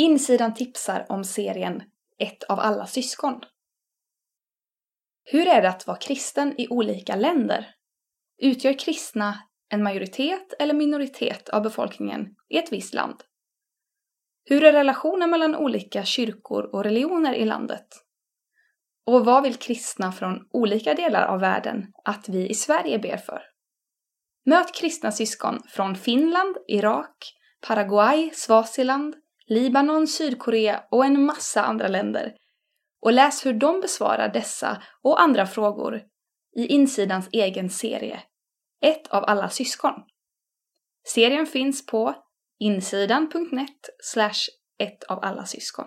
Insidan tipsar om serien Ett av alla syskon. Hur är det att vara kristen i olika länder? Utgör kristna en majoritet eller minoritet av befolkningen i ett visst land? Hur är relationen mellan olika kyrkor och religioner i landet? Och vad vill kristna från olika delar av världen att vi i Sverige ber för? Möt kristna syskon från Finland, Irak, Paraguay, Swaziland, Libanon, Sydkorea och en massa andra länder och läs hur de besvarar dessa och andra frågor i Insidans egen serie Ett av alla syskon. Serien finns på insidan.net ett av alla syskon.